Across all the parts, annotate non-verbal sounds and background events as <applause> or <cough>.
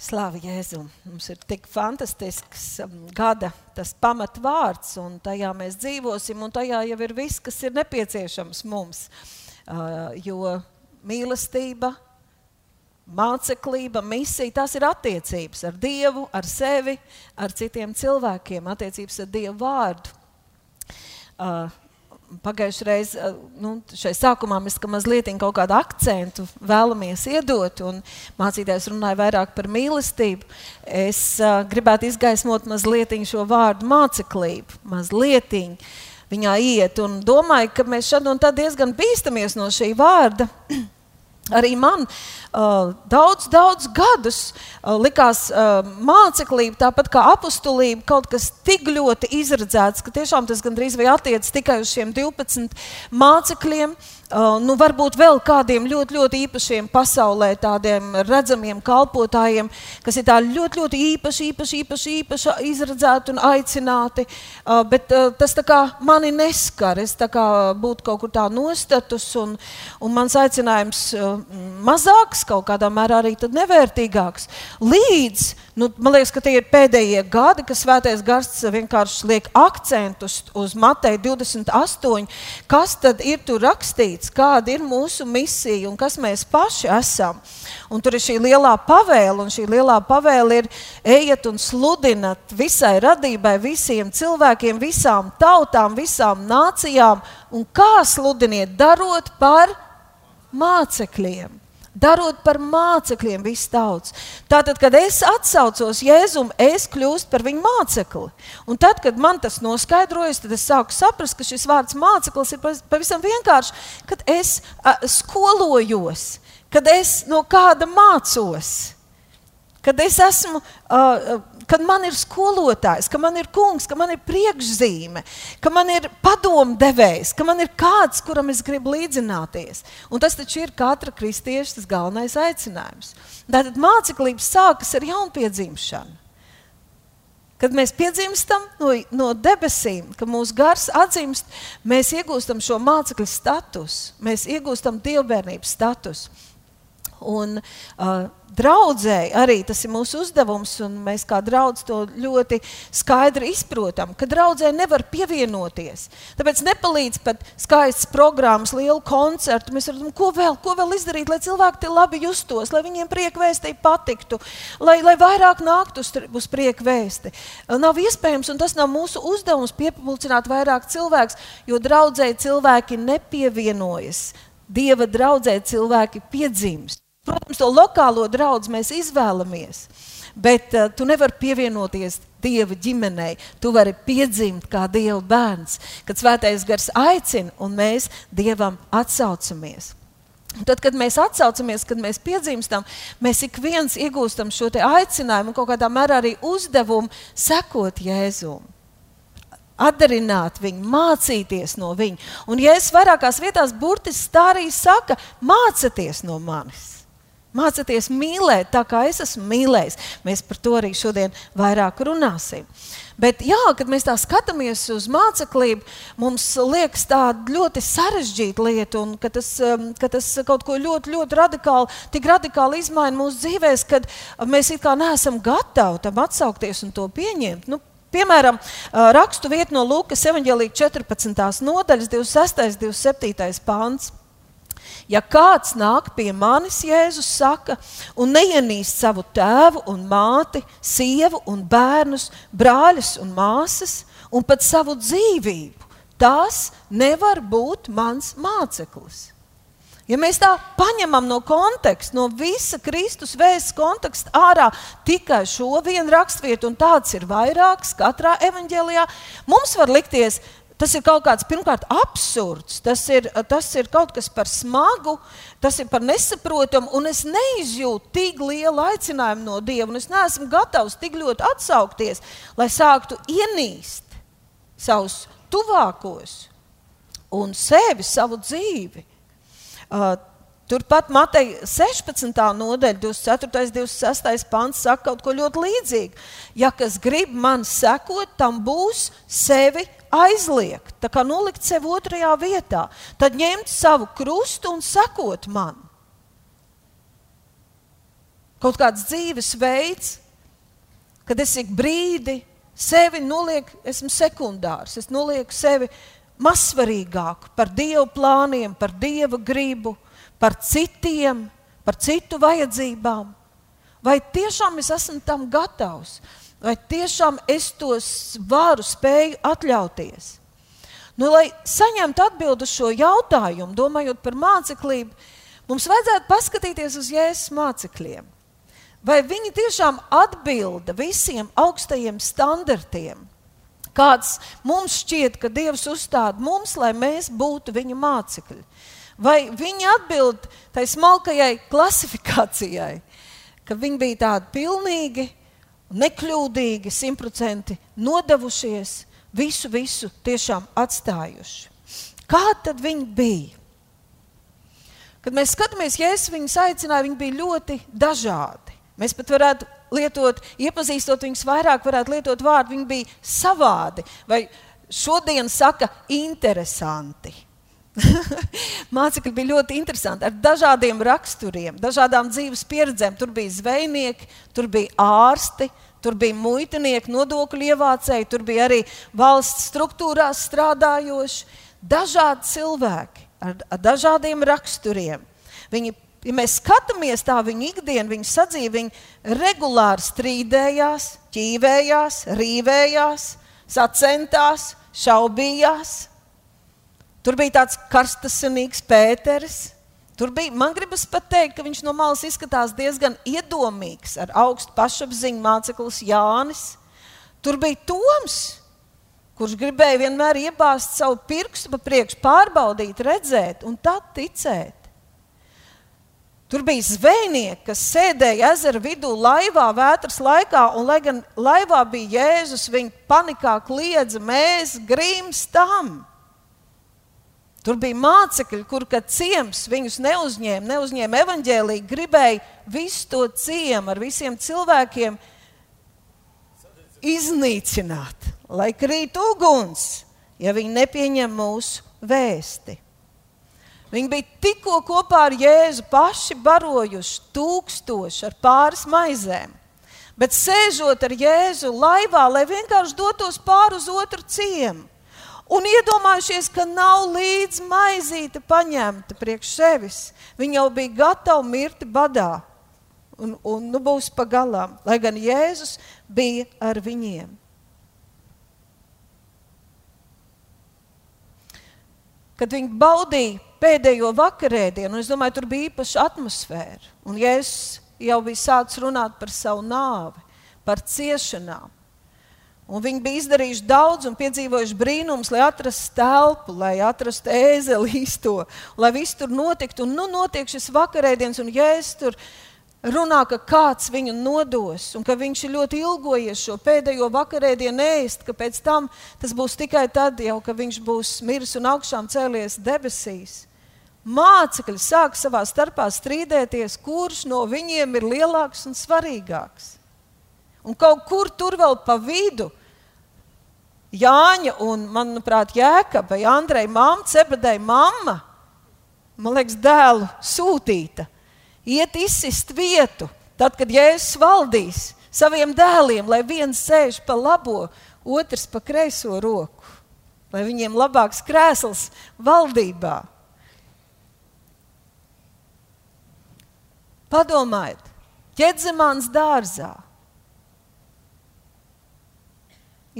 Slāva Jēzum! Mums ir tik fantastisks um, gada tas pamatvārds, un tajā mēs dzīvosim, un tajā jau ir viss, kas ir nepieciešams mums. Uh, jo mīlestība, māceklība, misija, tās ir attiecības ar Dievu, ar sevi, ar citiem cilvēkiem, attiecības ar Dievu vārdu. Uh, pagājušajā reizē, nu, šai sākumā mēs mazliet kaut kādu akcentu vēlamies iedot, un mācītājs runāja vairāk par mīlestību. Es uh, gribētu izgaismot mazliet šo vārdu māceklību, mazliet viņā iet, un domāju, ka mēs šad un tad diezgan bīstamies no šī vārda. Arī man uh, daudz, daudz gadus uh, likās uh, māceklība, tāpat kā apstulība, kaut kas tik ļoti izredzēts, ka tiešām tas gandrīz vai attiecas tikai uz šiem 12 mācekļiem. Uh, nu, varbūt vēl kādiem ļoti, ļoti īpašiem pasaulē, tādiem redzamiem kalpotājiem, kas ir ļoti, ļoti īpaši, īpaši, īpaši, īpaši izredzēti un aicināti. Bet tas mani neskar. Es būtu kaut kur tā nostatus, un, un mans aicinājums mazāks, kaut kādā mērā arī nevērtīgāks. Līdz, nu, man liekas, ka tie ir pēdējie gadi, kad Svētais Gars vienkārši liek akcentus uz Mateja 28, kas tad ir tur rakstīts, kāda ir mūsu misija un kas mēs paši esam. Un tur ir šī lielā pavēle, un šī lielā pavēle ir ejiet un sludinat visai radībai, visiem cilvēkiem, visām tautām, visām nācijām. Un kā sludiniet, darot par mācekļiem darot par mācekļiem visu tauts. Tātad, kad es atsaucos Jēzum, es kļūstu par viņu mācekli. Un tad, kad man tas noskaidrojas, tad es sāku saprast, ka šis vārds māceklis ir pavisam vienkārši, kad es a, skolojos, kad es no kāda mācos. Kad es esmu uh, kad man ir skolotājs, ka man ir kungs, ka man ir priekšzīme, ka man ir padomdevējs, ka man ir kāds, kuram es gribu līdzināties. Un tas taču ir katra kristieša galvenais aicinājums. Tātad māceklības sākas ar jaunpiedzimšanu. Kad mēs piedzimstam no, no debesīm, kad mūsu gars atzīst, mēs iegūstam šo mācekļu statusu, mēs iegūstam dievbijības statusu. Un, uh, draudzēji arī tas ir mūsu uzdevums, un mēs kā draugi to ļoti skaidri izprotam, ka draudzē nevar pievienoties. Tāpēc nepalīdz pat skaists programmas, lielu koncertu. Mēs varam, ko vēl, ko vēl izdarīt, lai cilvēki te labi justos, lai viņiem prieka vēstī patiktu, lai, lai vairāk nāktu uz, uz prieka vēsti. Nav iespējams, un tas nav mūsu uzdevums piepildīt vairāk cilvēku, jo draudzēji cilvēki nepievienojas. Dieva draudzē cilvēki piedzimst. Protams, to lokālo draugu mēs izvēlamies, bet uh, tu nevari pievienoties Dieva ģimenei. Tu vari piedzimt kā Dieva bērns, kad Svētais Gars aicina un mēs Dievam atsaucamies. Tad, kad mēs atsaucamies, kad mēs piedzimstam, mēs ik viens iegūstam šo aicinājumu un kaut kādā mērā arī uzdevumu sekot Jēzum atdarināt viņu, mācīties no viņa. Un, ja es vairākās vietās burtiski tā arī saka, mācieties no manis. Mācieties mīlēt, tā kā es esmu mīlējis. Mēs par to arī šodien vairāk runāsim. Bet, jā, kad mēs tā skatāmies uz māceklību, mums liekas tāda ļoti sarežģīta lieta, un ka tas, um, ka tas kaut ko ļoti, ļoti radikāli, tik radikāli izmaina mūsu dzīvēm, kad mēs it kā neesam gatavi tam atsaukties un to pieņemt. Nu, Piemēram, uh, rakstu vietu no Lūkas evanģēlīja 14. nodaļas, 26. un 27. pāns. Ja kāds nāk pie manis, Jēzus saka, un neienīst savu tēvu un māti, sievu un bērnus, brāļus un māsas, un pat savu dzīvību, tas nevar būt mans māceklis. Ja mēs tā paņemam no konteksta, no visa Kristus vēstures konteksta ārā tikai šo vienu raksturvietu, un tāds ir vairāks katrā evanģēlijā, mums var likties, ka Tas ir kaut kāds, pirmkārt, absurds, tas ir, tas ir kaut kas par smagu, tas ir par nesaprotamu, un es neizjūtu tik lielu aicinājumu no Dieva, un es neesmu gatavs tik ļoti atsaukties, lai sāktu ienīst savus tuvākos un sevi, savu dzīvi. Uh, Turpat Mateja 16. nodaļa, 24. un 26. pants saka kaut ko ļoti līdzīgu. Ja kas grib man sekot, tam būs sevi aizliegt, tā kā nolikt sevi otrajā vietā, tad ņemt savu krustu un sekot man. kaut kāds dzīvesveids, kad es ik brīdi sevi nolieku, esmu sekundārs, es nolieku sevi mazsvarīgāku par Dieva plāniem, par Dieva gribu, par citiem, par citu vajadzībām. Vai tiešām es esmu tam gatavs? Vai tiešām es tos varu, spēju atļauties? Nu, lai saņemtu atbildi uz šo jautājumu, domājot par māceklību, mums vajadzētu paskatīties uz Jēzus mācekļiem. Vai viņi tiešām atbilda visiem augstajiem standartiem, kāds mums šķiet, ka Dievs uzstāda mums, lai mēs būtu viņa mācekļi? Vai viņi atbild tai smalkajai klasifikācijai, ka viņi bija tādi pilnīgi, nekļūdīgi, simtprocentīgi nodevušies, visu, visu tiešām atstājuši. Kā tad viņi bija? Kad mēs skatāmies, Jēzus viņus aicināja, viņi bija ļoti dažādi. Mēs pat varētu lietot, iepazīstot viņus vairāk, varētu lietot vārdu, viņi bija savādi. Vai šodien saka, interesanti. <laughs> Mācekļi bija ļoti interesanti, ar dažādiem raksturiem, dažādām dzīves pieredzēm. Tur bija zvejnieki, tur bija ārsti, Tur bija muitinieki, nodokļu ievācēji, tur bija arī valsts struktūrās strādājoši, dažādi cilvēki ar, ar dažādiem raksturiem. Viņi, ja mēs skatāmies tā viņu ikdienu, viņu sadzīvi, viņi regulāri strīdējās, ķīvējās, rīvējās, sacentās, šaubījās. Tur bija tāds karstasinīgs Pēters, Tur bija, man gribas pat teikt, ka viņš no malas izskatās diezgan iedomīgs, ar augstu pašapziņu māceklis Jānis. Tur bija Toms, kurš gribēja vienmēr iebāzt savu pirkstu pa priekšu, pārbaudīt, redzēt un tad ticēt. Tur bija zvejnieki, kas sēdēja ezera vidū, laivā, vētras laikā, un, lai gan laivā bija Jēzus, viņi panikā kliedza: Mēs grimstam! Tur bija mācekļi, kur ciems viņus neuzņēma, neuzņēma evaņģēlīgi, gribēja visu to ciemu ar visiem cilvēkiem iznīcināt, lai krīt uguns, ja viņi nepieņem mūsu vēsti. Viņi bija tikko kopā ar Jēzu paši barojuši tūkstoši ar pāris maizēm, bet sēžot ar Jēzu laivā, lai vienkārši dotos pāri uz otru ciemu un iedomājušies, ka nav līdz maizīte paņemta priekš sevis. Viņi jau bija gatavi mirti badā un, un nu būs pagalām, lai gan Jēzus bija ar viņiem. Kad viņi baudīja pēdējo vakarēdienu, es domāju, tur bija īpaša atmosfēra. Un Jēzus jau bija sācis runāt par savu nāvi, par ciešanām. Un viņi bija izdarījuši daudz un piedzīvojuši brīnumus, lai atrastu telpu, lai atrastu ēzeli <laughs> īsto, lai viss tur notiktu. Un nu notiek šis vakarēdiens, un Jēzus tur runā, ka kāds viņu nodos, un ka viņš ir ļoti ilgojies šo pēdējo vakarēdienu ēst, ka pēc tam tas būs tikai tad, jau, kad viņš būs miris un augšām cēlies debesīs. Mācekļi sāk savā starpā strīdēties, kurš no viņiem ir lielāks un svarīgāks. Un kaut kur tur vēl pa vidu Jāņa un, manuprāt, Jēkaba vai Andreja mamma, Cebedēja mamma, man liekas, dēlu sūtīta, iet izsist vietu, tad, kad Jēzus valdīs saviem dēliem, lai viens sēž pa labo, otrs pa kreiso roku, lai viņiem labāks krēsls valdībā. Padomājiet, ķedzemāns dārzā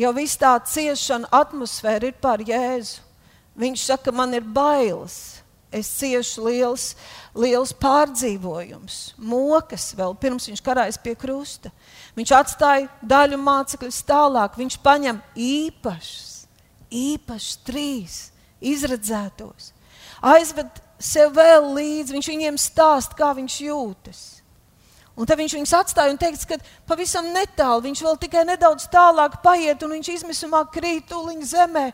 jo viss tā ciešana atmosfēra ir par Jēzu. Viņš saka, man ir bailes. Es ciešu liels, liels pārdzīvojums, mokas vēl pirms viņš karājas pie krusta. Viņš atstāja daļu mācekļus tālāk. Viņš paņem īpašus, īpašus trīs izredzētos. Aizved sev vēl līdzi, viņš viņiem stāsta, kā viņš jūtas. Un tad viņš viņus atstāja un teica, ka pavisam netālu viņš vēl tikai nedaudz tālāk paiet, un viņš izmisumā krīt tuliņ zemē.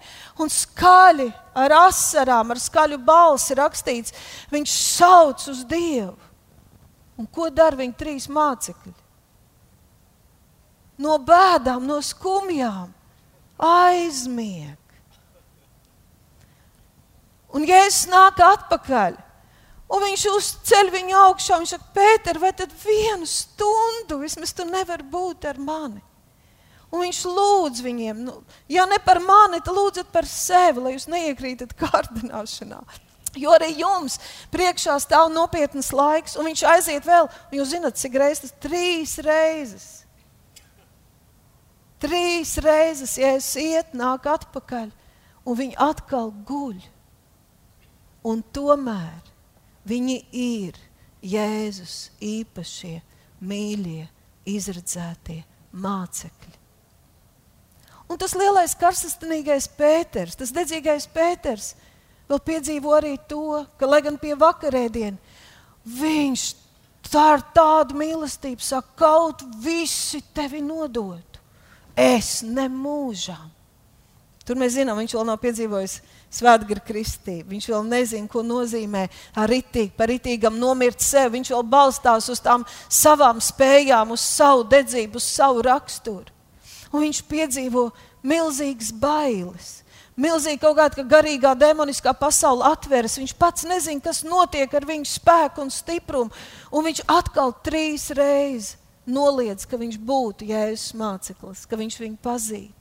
Un skaļi ar asarām, ar skaļu balsi rakstīts, viņš sauc uz Dievu. Un ko dara viņa trīs mācekļi? No bēdām, no skumjām aizmieg. Un Jēzus nāk atpakaļ Un viņš uzceļ viņu augšā. Viņš saka, Pēter, vai tad vienu stundu vismaz tu nevari būt ar mani? Un viņš lūdz viņiem, nu, ja ne par mani, tad lūdziet par sevi, lai jūs neiekrītat kārdināšanā. Jo arī jums priekšā stāv nopietnas laiks, un viņš aiziet vēl. Jūs zināt, cik reizes tas trīs reizes. Trīs reizes, ja es iet, nāk atpakaļ, un viņi atkal guļ. Un tomēr viņi ir Jēzus īpašie, mīļie, izredzētie mācekļi. Un tas lielais karstasinīgais Pēters, tas dedzīgais Pēters, vēl piedzīvo arī to, ka, lai gan pie vakarēdiena, viņš tā ar tādu mīlestību saka, kaut visi tevi nodotu. Es nemūžām. Tur mēs zinām, viņš vēl nav piedzīvojis svētgara kristību. Viņš vēl nezina, ko nozīmē ritīgi, par ritīgam nomirt sev. Viņš vēl balstās uz tām savām spējām, uz savu dedzību, uz savu raksturu un viņš piedzīvo milzīgas bailes. Milzīgi kaut kāda garīgā, demoniskā pasaule atveras. Viņš pats nezina, kas notiek ar viņu spēku un stiprumu. Un viņš atkal trīs reizes noliedz, ka viņš būtu Jēzus māceklis, ka viņš viņu pazītu.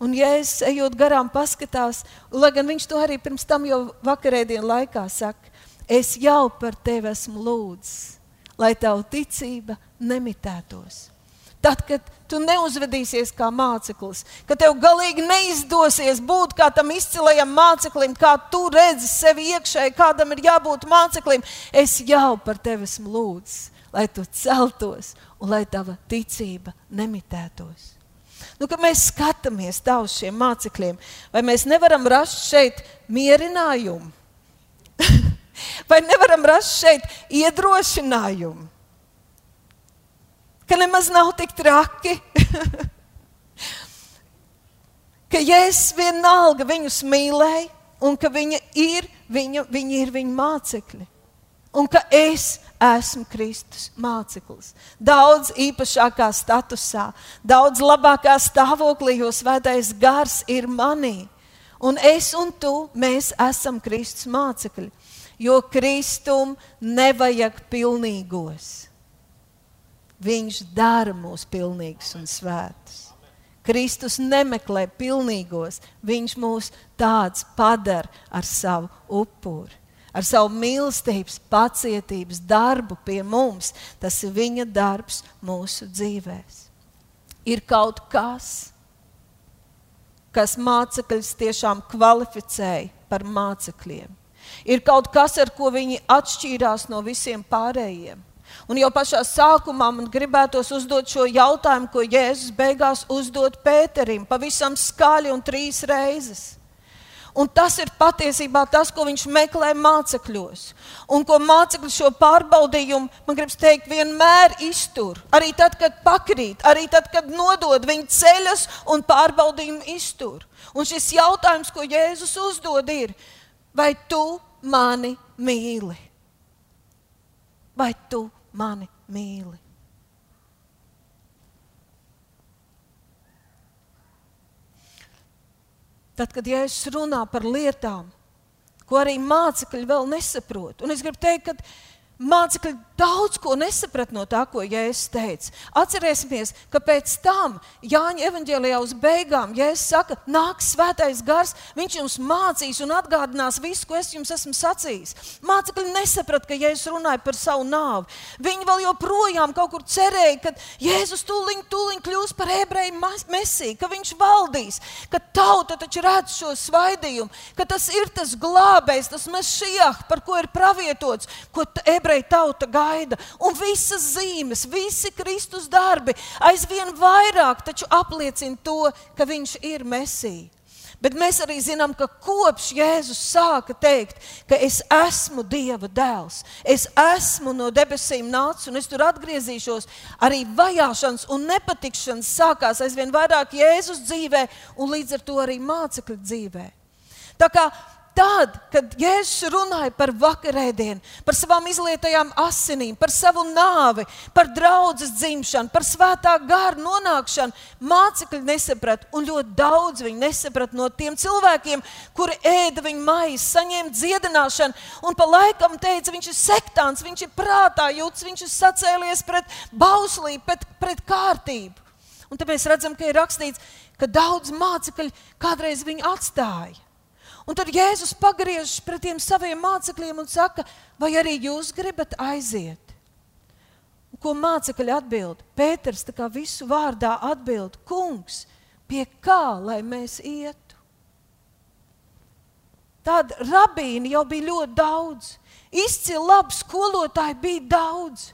Un, ja es ejot garām, paskatās, lai gan viņš to arī pirms tam jau vakarēdienas laikā saka, es jau par tevi esmu lūdzis, lai tava ticība nemitētos. Tad, kad tu neuzvedīsies kā māceklis, ka tev galīgi neizdosies būt kā tam izcilajam māceklim, kā tu redzi sevi iekšēji, kādam ir jābūt māceklim, es jau par tevi esmu lūdzis, lai tu celtos un lai tava ticība nemitētos. Nu, kad mēs skatāmies uz šiem mācekļiem, vai mēs nevaram rast šeit mierinājumu, <laughs> vai nevaram rast šeit iedrošinājumu? ka nemaz nav tik traki. <laughs> ka Jēzus vienalga viņus mīlēja un ka viņa ir, viņa, viņa ir viņa mācekļi. Un ka es esmu Kristus māceklis. Daudz īpašākā statusā, daudz labākā stāvoklī, jo svētais gars ir manī. Un es un tu, mēs esam Kristus mācekļi. Jo Kristum nevajag pilnīgos. Viņš dara mūs pilnīgus un svētus. Kristus nemeklē pilnīgos, viņš mūs tādus padara ar savu upuri, ar savu mīlestības, pacietības darbu pie mums. Tas ir viņa darbs mūsu dzīvēm. Ir kaut kas, kas mācekļus tiešām kvalificēja par mācekļiem. Ir kaut kas, ar ko viņi atšķīrās no visiem pārējiem. Un jau pašā sākumā man gribētos uzdot šo jautājumu, ko Jēzus beigās uzdod Pēterim, pavisam skaļi un trīs reizes. Un tas ir patiesībā tas, ko viņš meklē mācekļos. Un ko mācekļi šo pārbaudījumu, man gribas teikt, vienmēr iztur. Arī tad, kad pakrīt, arī tad, kad nodod, viņi ceļas un pārbaudījumu iztur. Un šis jautājums, ko Jēzus uzdod, ir, vai tu mani mīli? Vai tu mani mīli. Tad, kad Jēzus runā par lietām, ko arī mācekļi vēl nesaprot, un es gribu teikt, ka Mācekļi daudz ko nesaprata no tā, ko Jēzus teica. Atcerēsimies, ka pēc tam Jāņa evanģēlijā uz beigām Jēzus saka, nāks svētais gars, viņš jums mācīs un atgādinās visu, ko es jums esmu sacījis. Mācekļi nesaprata, ka Jēzus runāja par savu nāvi. Viņi vēl joprojām kaut kur cerēja, ka Jēzus tūliņ, tūliņ kļūs par ebreju mesiju, ka viņš valdīs, ka tauta taču redz šo svaidījumu, ka tas ir tas glābējs, tas mesijah, par ko ir pravietots, ko ebreji ebreju tauta gaida. Un visas zīmes, visi Kristus darbi aizvien vairāk apliecina to, ka viņš ir Mesija. Bet mēs arī zinām, ka kopš Jēzus sāka teikt, ka es esmu Dieva dēls, es esmu no debesīm nācis un es tur atgriezīšos, arī vajāšanas un nepatikšanas sākās aizvien vairāk Jēzus dzīvē un līdz ar to arī mācekļu dzīvē. Tā kā tad, kad Jēzus runāja par vakarēdienu, par savām izlietajām asinīm, par savu nāvi, par draudzes dzimšanu, par svētā gara nonākšanu, mācekļi nesaprata, un ļoti daudz viņi nesaprata no tiem cilvēkiem, kuri ēda viņa maizi, saņēma dziedināšanu, un pa laikam teica, viņš ir sektāns, viņš ir prātā jūtas, viņš ir sacēlies pret bauslību, pret, pret kārtību. Un mēs redzam, ka ir rakstīts, ka daudz mācekļu kādreiz viņu atstāja. Un tad Jēzus pagriežas pret tiem saviem mācekļiem un saka, vai arī jūs gribat aiziet? Un ko mācekļi atbild? Pēters tā kā visu vārdā atbild, kungs, pie kā lai mēs ietu? Tāda rabīna jau bija ļoti daudz. Izcili labi skolotāji bija daudz.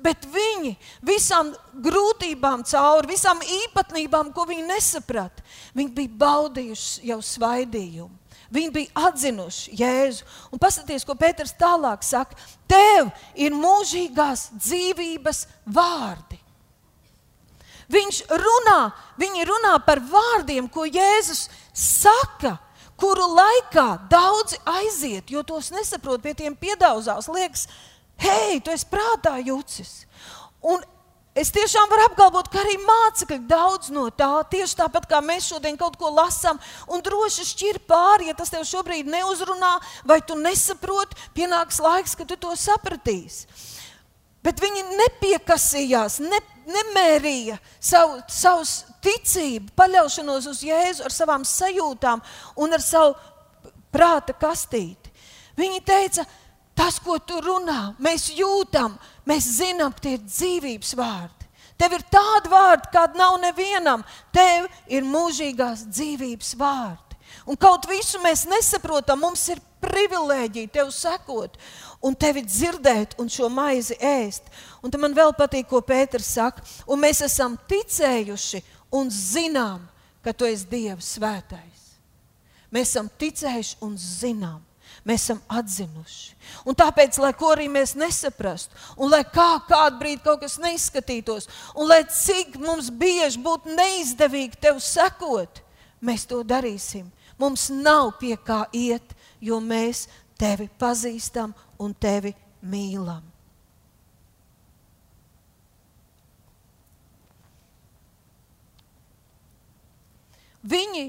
Bet viņi visām grūtībām cauri, visām īpatnībām, ko viņi nesaprata, viņi bija baudījuši jau svaidījumu. Viņi bija atzinuši Jēzu. Un paskatieties, ko Pēters tālāk saka. Tev ir mūžīgās dzīvības vārdi. Viņš runā, viņi runā par vārdiem, ko Jēzus saka, kuru laikā daudzi aiziet, jo tos nesaprot, pie tiem piedauzās. Liekas, hei, tu esi prātā jūcis. Un Es tiešām varu apgalvot, ka arī mācekļi daudz no tā, tieši tāpat kā mēs šodien kaut ko lasām, un droši šķir pāri, ja tas tev šobrīd neuzrunā, vai tu nesaproti, pienāks laiks, kad tu to sapratīsi. Bet viņi nepiekasījās, ne, nemērīja savu, savu ticību, paļaušanos uz Jēzu ar savām sajūtām un ar savu prāta kastīti. Viņi teica, tas, ko tu runā, mēs jūtam, Mēs zinām, tie ir dzīvības vārdi. Tev ir tādi vārdi, kāda nav nevienam. Tev ir mūžīgās dzīvības vārdi. Un kaut visu mēs nesaprotam, mums ir privilēģija tev sekot, un tevi dzirdēt, un šo maizi ēst. Un man vēl patīk, ko Pēters saka. Un mēs esam ticējuši un zinām, ka tu esi Dieva svētais. Mēs esam ticējuši un zinām mēs esam atzinuši. Un tāpēc, lai ko arī mēs nesaprastu, un lai kā kādu brīdi kaut kas neizskatītos, un lai cik mums bieži būtu neizdevīgi tev sekot, mēs to darīsim. Mums nav pie kā iet, jo mēs tevi pazīstam un tevi mīlam. Viņi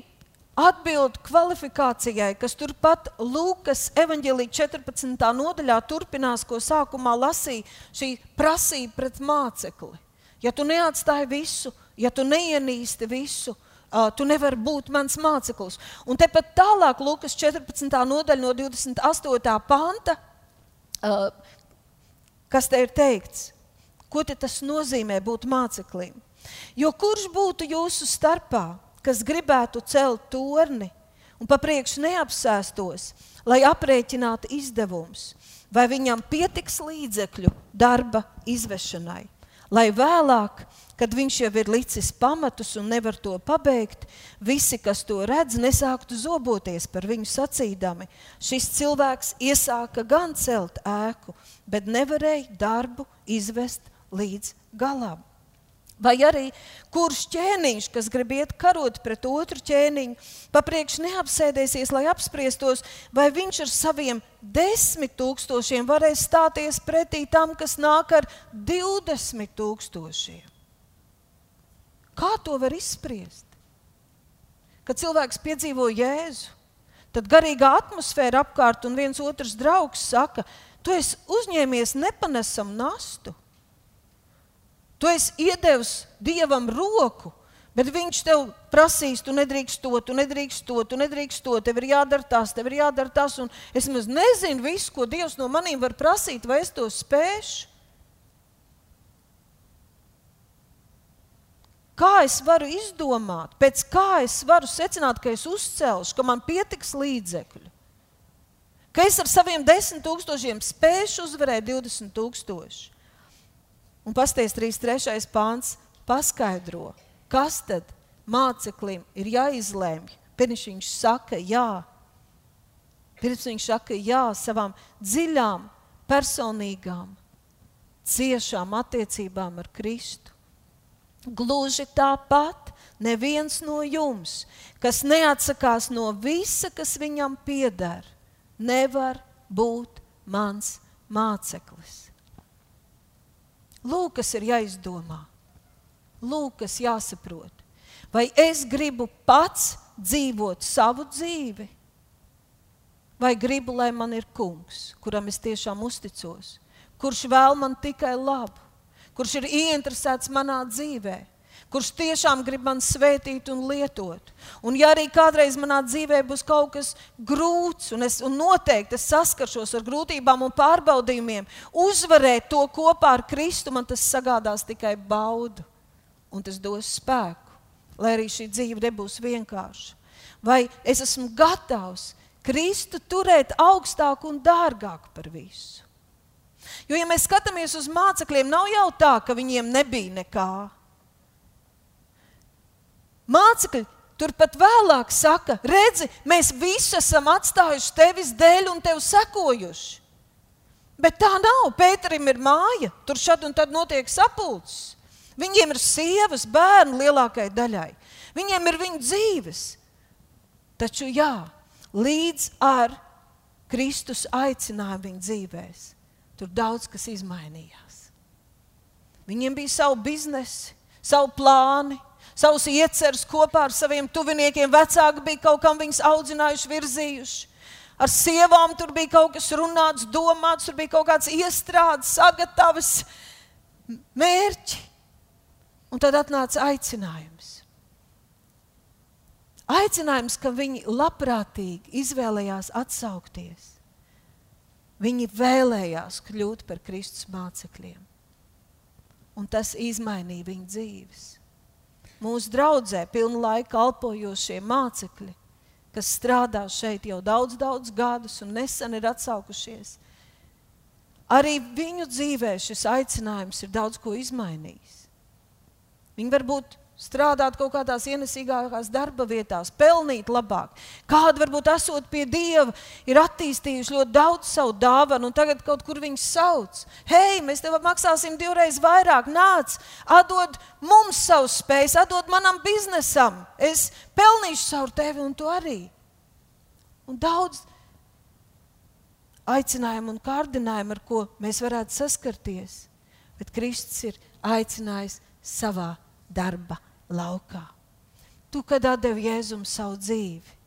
atbild kvalifikācijai, kas turpat Lūkas evanģēlī 14. nodaļā turpinās, ko sākumā lasīja šī prasība pret mācekli. Ja tu neatstāji visu, ja tu neienīsti visu, uh, tu nevari būt mans māceklis. Un tepat tālāk Lūkas 14. nodaļa no 28. panta, uh, kas te ir teikts, ko te tas nozīmē būt māceklim. Jo kurš būtu jūsu starpā? Kas gribētu celt torni un pa priekšu neapsēstos, lai aprēķinātu izdevumus, vai viņam pietiks līdzekļu darba izvešanai, lai vēlāk, kad viņš jau ir licis pamatus un nevar to pabeigt, visi, kas to redz, nesāktu zoboties par viņu sacīdami. Šis cilvēks iesāka gan celt ēku, bet nevarēja darbu izvest līdz galam. Vai arī kurš ķēniņš, kas grib iet karot pret otru ķēniņu, papriekš neapsēdēsies, lai apspriestos, vai viņš ar saviem desmit tūkstošiem varēs stāties pretī tam, kas nāk ar divdesmit tūkstošiem. Kā to var izspriest? Kad cilvēks piedzīvo Jēzu, tad garīgā atmosfēra apkārt un viens otrs draugs saka, tu esi uzņēmies nepanesam nastu. Tu esi iedevis Dievam roku, bet Viņš tev prasīs, tu nedrīkst to, tu nedrīkst to, tu nedrīkst to, tev ir jādara tas, tev ir jādara tas. Es maz nezinu visu, ko Dievs no maniem var prasīt, vai es to spēšu. Kā es varu izdomāt, pēc kā es varu secināt, ka es uzcelšu, ka man pietiks līdzekļu, ka es ar saviem desmit tūkstošiem spēšu uzvarēt 20 tūkstošus. Un pasties 3.3. pāns paskaidro, kas tad māceklim ir jāizlēmj. Pirms viņš saka jā, pirms viņš saka jā savām dziļām, personīgām, ciešām attiecībām ar Kristu. Gluži tāpat neviens no jums, kas neatsakās no visa, kas viņam pieder, nevar būt mans māceklis. Lūk, kas ir jāizdomā. Lūk, kas jāsaprot. Vai es gribu pats dzīvot savu dzīvi, vai gribu, lai man ir kungs, kuram es tiešām uzticos, kurš vēl man tikai labu, kurš ir ieinteresēts manā dzīvēm? Kurš tiešām grib man svētīt un lietot. Un ja arī kādreiz manā dzīvē būs kaut kas grūts, un, es, un noteikti es saskaršos ar grūtībām un pārbaudījumiem, uzvarēt to kopā ar Kristu, man tas sagādās tikai baudu, un tas dos spēku, lai arī šī dzīve nebūs vienkārša. Vai es esmu gatavs Kristu turēt augstāk un dārgāk par visu? Jo, ja mēs skatāmies uz mācekļiem, nav jau tā, ka viņiem nebija nekā. Mācekļi turpat vēlāk saka, redzi, mēs visi esam atstājuši tevis dēļ un tev sekojuši. Bet tā nav. Pēterim ir māja, tur šad un tad notiek sapulces. Viņiem ir sievas, bērni lielākajai daļai. Viņiem ir viņu dzīves. Taču jā, līdz ar Kristus aicinājumu viņu dzīvēs, tur daudz kas izmainījās. Viņiem bija savu biznesu, savu plānu, savus iecerus kopā ar saviem tuviniekiem. Vecāki bija kaut kam viņus audzinājuši, virzījuši. Ar sievām tur bija kaut kas runāts, domāts, tur bija kaut kāds iestrādes, sagatavs mērķi. Un tad atnāca aicinājums. Aicinājums, ka viņi labprātīgi izvēlējās atsaukties. Viņi vēlējās kļūt par Kristus mācekļiem. Un tas izmainīja viņu dzīves mūsu draudzē pilnu laiku kalpojošie mācekļi, kas strādā šeit jau daudz, daudz gadus un nesen ir atsaukušies. Arī viņu dzīvē šis aicinājums ir daudz ko izmainījis. Viņi varbūt strādāt kaut kādās ienesīgākās darba vietās, pelnīt labāk. Kādi varbūt esot pie Dieva, ir attīstījuši ļoti daudz savu dāvanu, un tagad kaut kur viņus sauc. Hei, mēs tev maksāsim divreiz vairāk, nāc, atdod mums savus spējas, atdod manam biznesam. Es pelnīšu caur tevi un tu arī. Un daudz aicinājumu un kārdinājumu, ar ko mēs varētu saskarties. Bet Kristus ir aicinājis savā darba laukā. Tu, kad devi Jēzum savu dzīvi,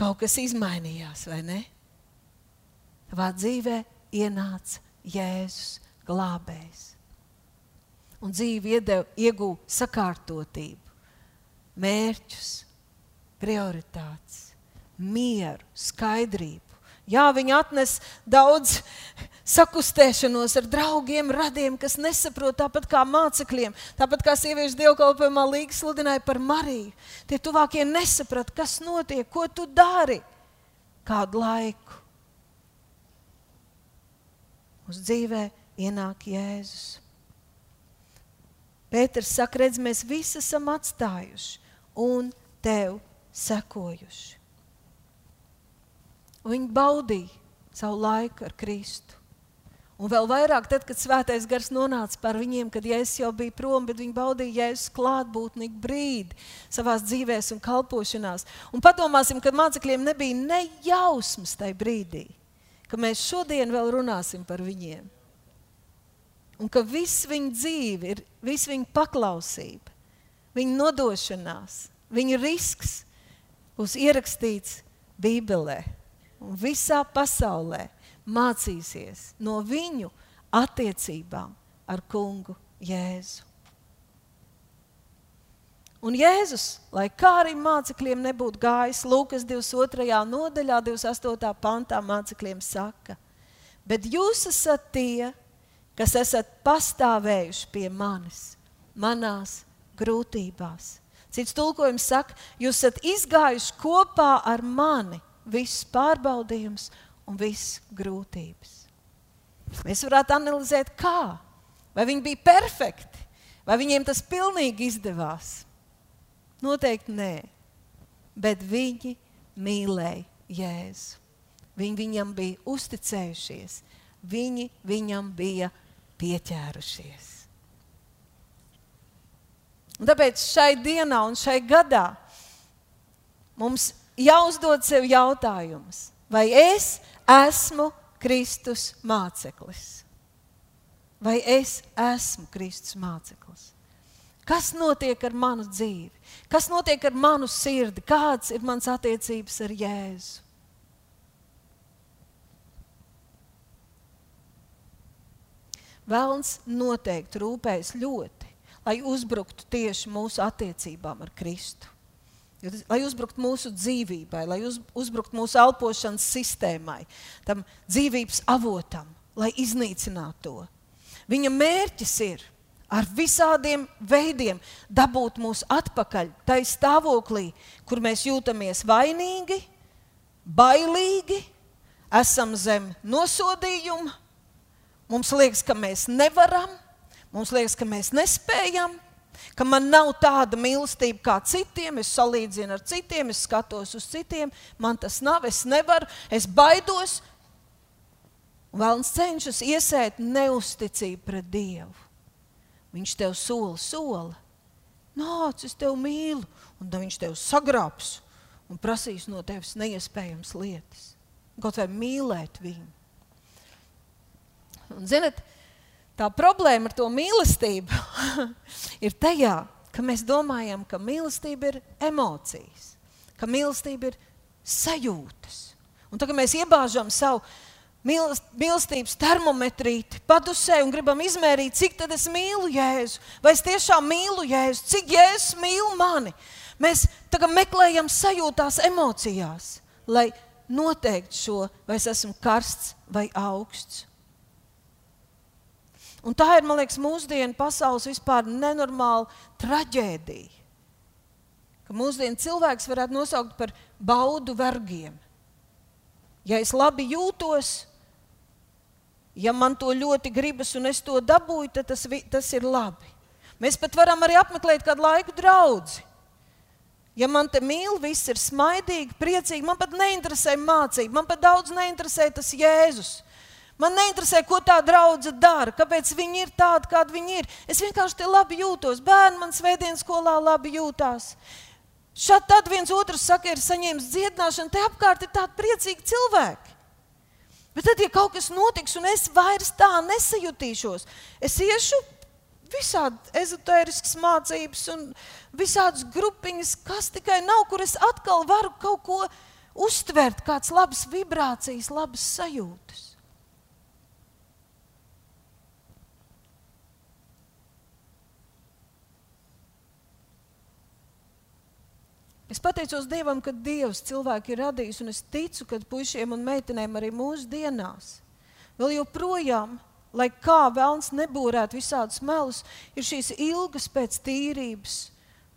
kaut kas izmainījās, vai ne? Tavā dzīvē ienāca Jēzus glābējs. Un dzīve iegūta sakārtotību, mērķus, prioritātes, mieru, skaidrību. Jā, viņi atnes daudz sakustēšanos ar draugiem, radiem, kas nesaprot tāpat kā mācekļiem, tāpat kā sieviešu dievkalpojumā līga sludināja par Mariju. Tie tuvākie nesaprata, kas notiek, ko tu dari kādu laiku. Uz dzīvē ienāk Jēzus. Pēters saka, redz, mēs visi esam atstājuši un tev sekojuši. Viņi baudīja savu laiku ar Kristu. Un vēl vairāk, tad, kad svētais gars nonāca par viņiem, kad Jēzus jau bija prom, bet viņi baudīja Jēzus klātbūtni brīdi savā dzīvēm un kalpošanās. Un padomāsim, kad mācekļiem nebija ne jausmas tajā brīdī, ka mēs šodien vēl runāsim par viņiem. Un ka viss viņa dzīve ir, viss viņa paklausība, viņa nodošanās, viņa risks būs ierakstīts Bībelē un visā pasaulē mācīsies no viņu attiecībām ar kungu Jēzu. Un Jēzus, lai kā arī mācekļiem nebūtu gājis, Lūkas 22. nodaļā, 28. pantā mācekļiem saka, bet jūs esat tie, kas esat pastāvējuši pie manis, manās grūtībās. Cits tulkojums saka, jūs esat izgājuši kopā ar mani visus pārbaudījumus un visas grūtības. Mēs varētu analizēt, kā. Vai viņi bija perfekti, vai viņiem tas pilnīgi izdevās? Noteikti nē, bet viņi mīlēja Jēzu. Viņi viņam bija uzticējušies, viņi viņam bija pieķērušies. Un tāpēc šai dienā un šai gadā mums jāuzdod sev jautājumus, vai es esmu Kristus māceklis? Vai es esmu Kristus māceklis? Kas notiek ar manu dzīvi? Kas notiek ar manu sirdi? Kāds ir mans attiecības ar Jēzu? Vēlns noteikti rūpējas ļoti, lai uzbruktu tieši mūsu attiecībām ar Kristu. Lai uzbruktu mūsu dzīvībai, lai uz, uzbruktu mūsu elpošanas sistēmai, tam dzīvības avotam, lai iznīcinātu to. Viņa mērķis ir ar visādiem veidiem dabūt mūs atpakaļ tajā stāvoklī, kur mēs jūtamies vainīgi, bailīgi, esam zem nosodījuma, Mums liekas, ka mēs nevaram, mums liekas, ka mēs nespējam, ka man nav tāda mīlestība kā citiem, es salīdzinu ar citiem, es skatos uz citiem, man tas nav, es nevaru, es baidos. Vēlams cenšas iesēt neusticību pret Dievu. Viņš tev sola, sola. Nāc, es tevi mīlu, un tad viņš tev sagrābs un prasīs no tevis neiespējamas lietas. Kaut vai mīlēt viņu. Un, zinat, tā problēma ar to mīlestību <laughs> ir tajā, ka mēs domājam, ka mīlestība ir emocijas, ka mīlestība ir sajūtas. Un tagad mēs iebāžam savu mīlestības termometrīti padusē un gribam izmērīt, cik tad es mīlu Jēzu. Vai es tiešām mīlu Jēzu, cik Jēzus mīl mani. Mēs tagad meklējam sajūtās, emocijās, lai noteiktu šo, vai es esmu karsts vai augsts. Un tā ir, man liekas, mūsdienu pasaules vispār nenormāla traģēdija. Ka mūsdienu cilvēks varētu nosaukt par baudu vergiem. Ja es labi jūtos, ja man to ļoti gribas un es to dabūju, tad tas, tas ir labi. Mēs pat varam arī apmeklēt kādu laiku draugu. Ja man te mīl, viss ir smaidīgi, priecīgi, man pat neinteresē mācība, man pat daudz neinteresē tas Jēzus. Man neinteresē, ko tā draudzene dara, kāpēc viņi ir tādi, kādi viņi ir. Es vienkārši te labi jūtos. Bērni man svētdienas skolā labi jūtās. Šādi tad viens otrs saka, ir saņēmis dziedināšanu, te apkārt ir tādi priecīgi cilvēki. Bet tad, ja kaut kas notiks, un es vairs tā nesajutīšos, es iešu visādi ezotēriskas mācības un visādas grupiņas, kas tikai nav, kur es atkal varu kaut ko uztvert, kādas labas vibrācijas, labas sajūtas. Es pateicos Dievam, ka Dievs cilvēku ir radījis, un es ticu, ka puišiem un meitenēm arī mūsu dienās vēl joprojām, lai kā vēlns nebūrētu visādus melus, ir šīs ilgas pēc tīrības,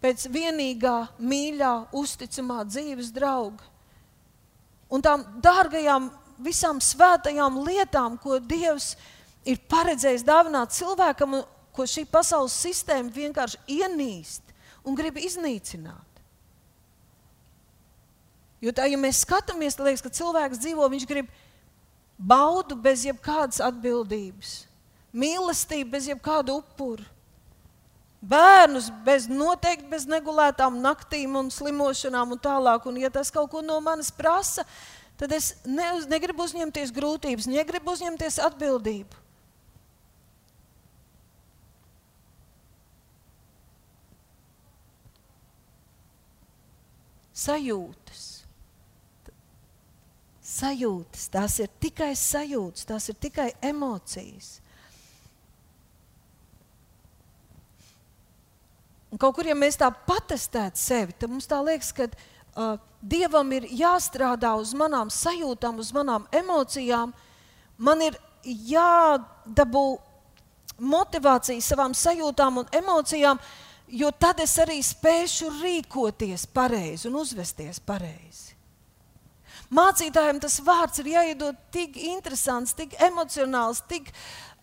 pēc vienīgā, mīļā, uzticamā dzīves drauga. Un tām dārgajām, visām svētajām lietām, ko Dievs ir paredzējis dāvināt cilvēkam, ko šī pasaules sistēma vienkārši ienīst un grib iznīcināt. Jo tā, ja mēs skatāmies, tad liekas, ka cilvēks dzīvo, viņš grib baudu bez jebkādas atbildības, mīlestību bez jebkāda upura, bērnus bez noteikti bez negulētām naktīm un slimošanām un tālāk. Un, ja tas kaut ko no manis prasa, tad es ne, negribu uzņemties grūtības, negribu uzņemties atbildību. Sajūtas sajūtas, tās ir tikai sajūtas, tās ir tikai emocijas. Un kaut kur, ja mēs tā patestētu sevi, tad mums tā liekas, ka uh, Dievam ir jāstrādā uz manām sajūtām, uz manām emocijām. Man ir jādabū motivācija savām sajūtām un emocijām, jo tad es arī spēšu rīkoties pareizi un uzvesties pareizi. Mācītājiem tas vārds ir jāiedod tik interesants, tik emocionāls, tik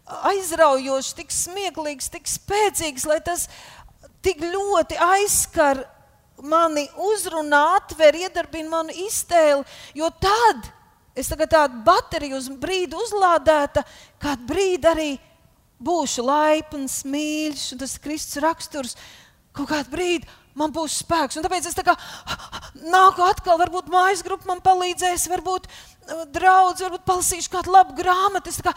aizraujošs, tik smieklīgs, tik spēcīgs, lai tas tik ļoti aizskar mani, uzrunā, atver, iedarbina manu iztēli. Jo tad es tagad tādu bateriju uz brīdi uzlādēta, kādu brīdi arī būšu laipns, mīļš, un tas Kristus raksturs. kaut kādu brīdi man būs spēks. Un tāpēc es tā kā nāku atkal, varbūt mājas grupa man palīdzēs, varbūt uh, draugs, varbūt palasīšu kādu labu grāmatu. Es tā kā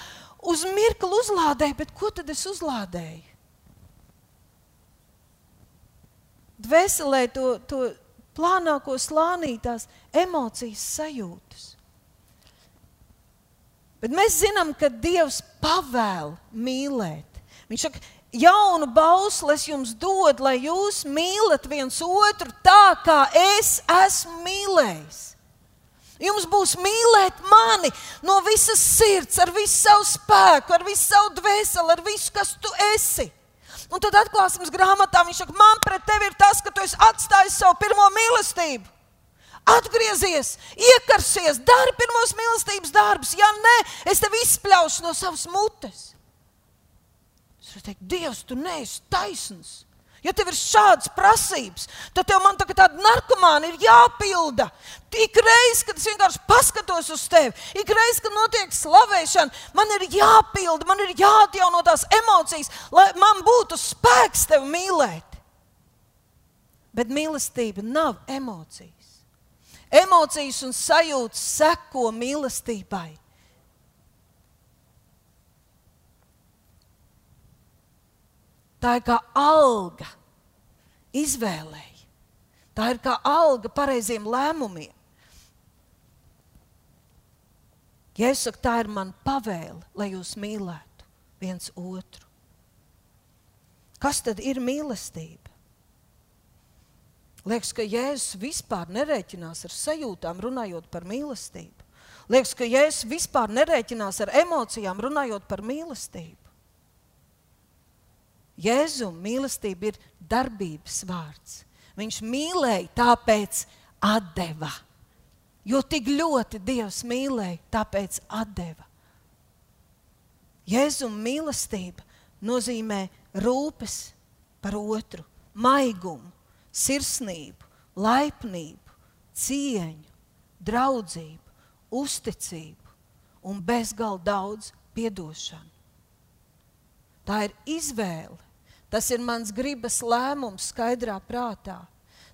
uz mirkli uzlādēju, bet ko tad es uzlādēju? Dvēselē to, to plānāko slānītās emocijas sajūtas. Bet mēs zinām, ka Dievs pavēl mīlēt. Viņš saka, jaunu bausli es jums dodu, lai jūs mīlat viens otru tā, kā es esmu mīlējis. Jums būs mīlēt mani no visas sirds, ar visu savu spēku, ar visu savu dvēseli, ar visu, kas tu esi. Un tad atklāsmes grāmatā viņš saka, man pret tevi ir tas, ka tu esi atstājis savu pirmo mīlestību. Atgriezies, iekarsies, dari pirmos mīlestības darbus. Ja nē, es tevi izspļaušu no savas mutes. Es teiktu, Dievs, tu neesi taisns. Ja tev ir šādas prasības, tad tev man tā tāda narkomāna ir jāpilda. Ik reiz, kad es vienkārši paskatos uz tevi, ik reiz, kad notiek slavēšana, man ir jāpilda, man ir jāatjauno tās emocijas, lai man būtu spēks tevi mīlēt. Bet mīlestība nav emocijas. Emocijas un sajūtas seko mīlestībai. Tā ir kā alga izvēlēji. Tā ir kā alga pareiziem lēmumiem. Ja es saku, tā ir mana pavēle, lai jūs mīlētu viens otru. Kas tad ir mīlestība? Liekas, ka Jēzus vispār nerēķinās ar sajūtām, runājot par mīlestību. Liekas, ka Jēzus vispār nerēķinās ar emocijām, runājot par mīlestību. Jēzum mīlestība ir darbības vārds. Viņš mīlēja, tāpēc deva. Jo tik ļoti Dievs mīlēja, tāpēc deva. Jēzum mīlestība nozīmē rūpes par otru, maigumu, sirsnību, laipnību, cieņu, draudzību, uzticību un bezgalīgi daudz piedošanu. Tā ir izvēle. Tas ir mans gribas lēmums, skaidrā prātā.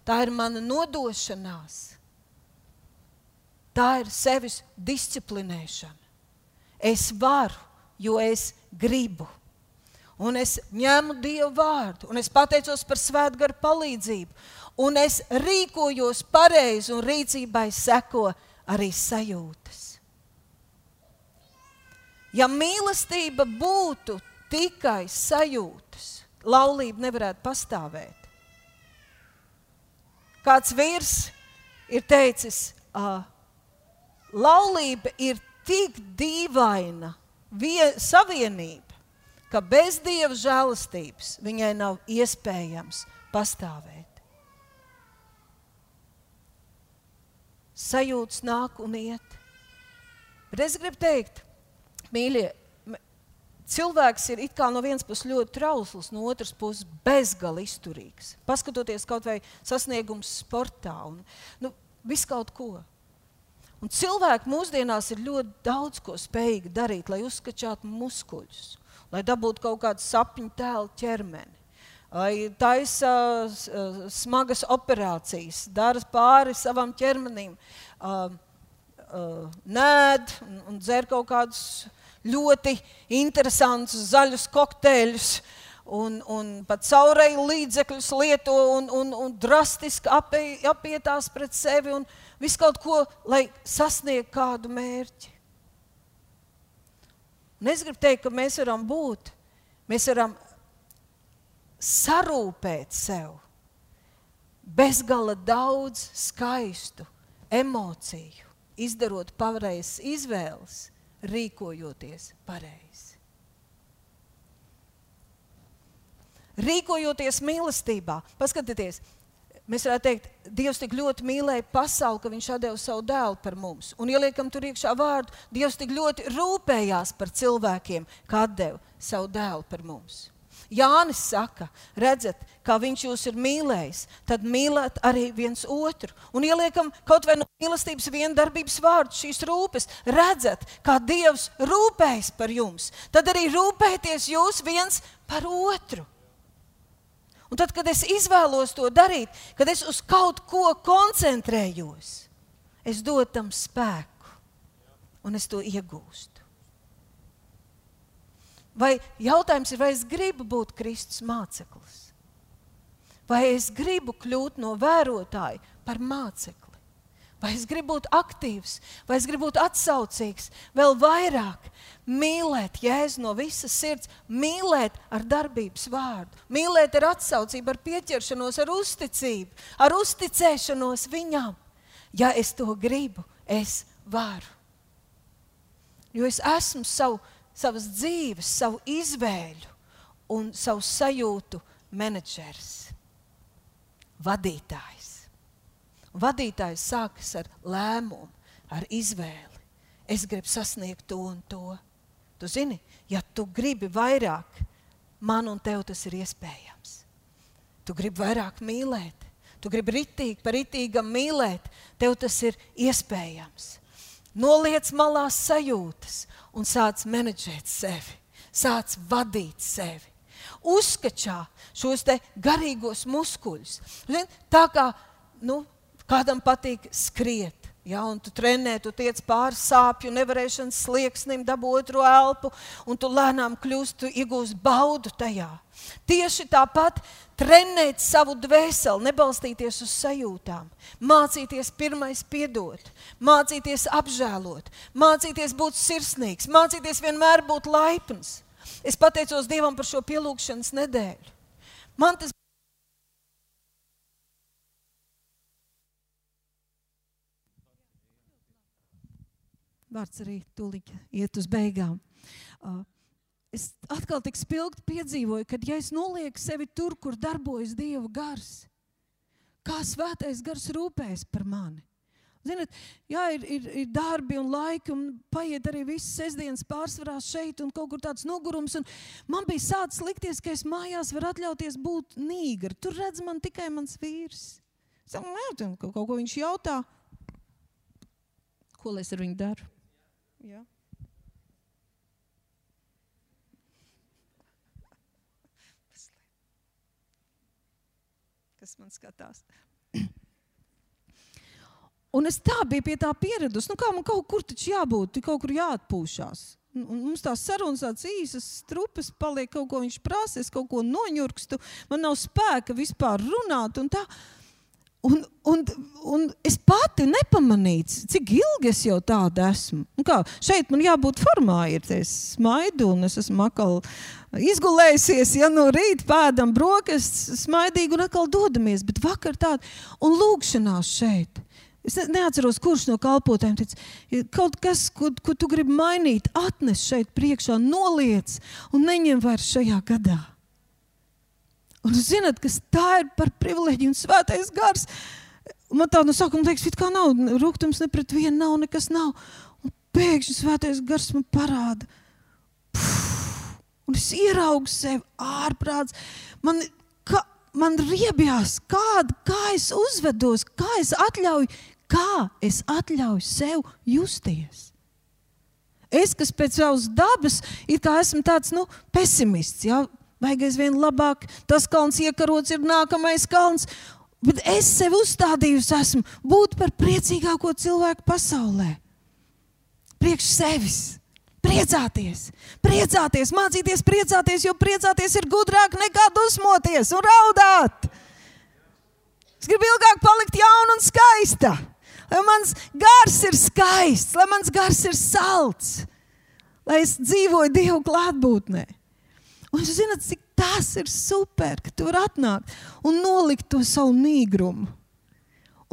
Tā ir mana nodošanās. Tā ir sevis disciplinēšana. Es varu, jo es gribu un es ņemu Dievu vārdu, un es pateicos par svētgaru palīdzību, un es rīkojos pareizi, un rīcībai seko arī sajūtas. Ja mīlestība būtu tikai sajūtas, laulība nevarētu pastāvēt. Kāds vīrs ir teicis, uh, laulība ir tik dīvaina vie, savienība ka bez dieva žēlastības viņai nav iespējams pastāvēt. Sajūtas nāk un iet. Bet es gribu teikt, mīļie, cilvēks ir no vienas puses ļoti trausls, no otras puses bezgalīgi izturīgs. Paskatoties kaut vai sasniegums sportā un nu, visu kaut ko. Un cilvēki mūsdienās ir ļoti daudz ko spējīgi darīt, lai uzskačātu muskuļus lai dabūtu kaut kādu sapņu tēlu ķermeni. Lai taisa uh, smagas operācijas, dara pāri savam ķermenim, uh, uh, nēd un, un dzer kaut kādus ļoti interesantus zaļus kokteļus, un, un pat caurēju līdzekļus lieto un, un, un drastiski apie, apietās pret sevi un visu kaut ko, lai sasniegtu kādu mērķi. Un es gribu teikt, ka mēs varam būt, mēs varam sarūpēt sev bezgala daudz skaistu emociju, izdarot pareizas izvēles, rīkojoties pareizi. Rīkojoties mīlestībā, paskatieties, Mēs varētu teikt, Dievs tik ļoti mīlēja pasauli, ka Viņš deva savu dēlu par mums. Un ieliekam tur iekšā vārdu, Dievs tik ļoti rūpējās par cilvēkiem, ka deva savu dēlu par mums. Jānis saka, redzat, kā viņš jūs ir mīlējis, tad mīlēt arī viens otru. Un ieliekam kaut vai no mīlestības vienu darbības vārdu, šīs rūpes. Redzat, kā Dievs rūpējas par jums, tad arī rūpēties jūs viens par otru. Un tad, kad es izvēlos to darīt, kad es uz kaut ko koncentrējos, es dodu tam spēku un es to iegūstu. Vai jautājums ir, vai es gribu būt Kristus māceklis? Vai es gribu kļūt no vērotāja par mācekli? Vai es gribu būt aktīvs, vai es gribu būt atsaucīgs, vēl vairāk mīlēt Jēzu no visas sirds, mīlēt ar darbības vārdu, mīlēt ar atsaucību, ar pieķeršanos, ar uzticību, ar uzticēšanos viņam. Ja es to gribu, es varu. Jo es esmu savu, savas dzīves, savu izvēļu un savu sajūtu menedžers, vadītājs. Vadītājs sākas ar lēmumu, ar izvēli. Es gribu sasniegt to un to. Tu zini, ja tu gribi vairāk, man un tev tas ir iespējams. Tu gribi vairāk mīlēt, tu gribi ritīgi par ritīgam mīlēt, tev tas ir iespējams. Noliec malā sajūtas un sāc menedžēt sevi, sāc vadīt sevi. Uzskačā šos garīgos muskuļus. Tā kā nu, Kādam patīk skriet. Ja, un tu trenē, tu tiec pāri sāpju, nevarēšanas slieksnim, dabū otru elpu, un tu lēnām kļūsi, tu iegūsi baudu tajā. Tieši tāpat trenēt savu dvēseli, nebalstīties uz sajūtām, mācīties pirmais piedot, mācīties apžēlot, mācīties būt sirsnīgs, mācīties vienmēr būt laipns. Es pateicos Dievam par šo pielūgšanas nedēļu. Man tas vārds arī tūlīt iet uz beigām. Uh, es atkal tik spilgti piedzīvoju, ka, ja es nolieku sevi tur, kur darbojas Dieva gars, kā svētais gars rūpējas par mani. Ziniet, jā, ir, ir, ir darbi un laiki, un paiet arī visas sestdienas pārsvarā šeit, un kaut kur tāds nogurums. Man bija sācis likties, ka es mājās varu atļauties būt nīgri. Tur redz man tikai mans vīrs. Es domāju, kaut ko viņš jautā. Ko es ar viņu daru? Ja? Kas man skatās? Un es tā biju pie tā pieradusi. Nu, kā man kaut kur taču jābūt, kaut kur jāatpūšās. Un mums tās sarunas tādas īsas, strupes, paliek kaut ko viņš prasa, es kaut ko noņurkstu, man nav spēka vispār runāt. Un tā, Un, un, un es pati nepamanīju, cik ilgi es jau tāda esmu. Un kā, šeit man jābūt formā, ir es smaidu, un es esmu atkal izgulējusies. Ja no rīta pēdam brokastis, smaidīgi un atkal dodamies. Bet vakar tāda un lūkšanās šeit. Es neatceros, kurš no kalpotājiem teica, kaut kas, ko, ko tu gribi mainīt, atnes šeit priekšā, noliec un neņem vairs šajā gadā. Un jūs zināt, kas tā ir par privileģiju un svētais gars. Man tā no sākuma liekas, it kā nav rūkums ne pret vienu, nav nekas nav. Un pēkšņi svētais gars man parāda. Puf, un es ieraugu sevi ārprāts. Man, ka, man riebjās, kāda, kā es uzvedos, kā es atļauju, kā es atļauju sev justies. Es, kas pēc savas dabas ir kā esmu tāds nu, pesimists, ja? Vajag aizvien labāk. Tas kalns iekarots ir nākamais kalns. Bet es sev uzstādījusi, esmu būt par priecīgāko cilvēku pasaulē. Priekš sevis. Priecāties, priecāties, mācīties priecāties, jo priecāties ir gudrāk nekā dusmoties un raudāt. Es gribu ilgāk palikt jauna un skaista. Lai mans gars ir skaists, lai mans gars ir salds, lai es dzīvoju Dievu klātbūtnē. Un jūs zināt, cik tas ir super, ka tu vari atnākt un nolikt to savu nīgrumu.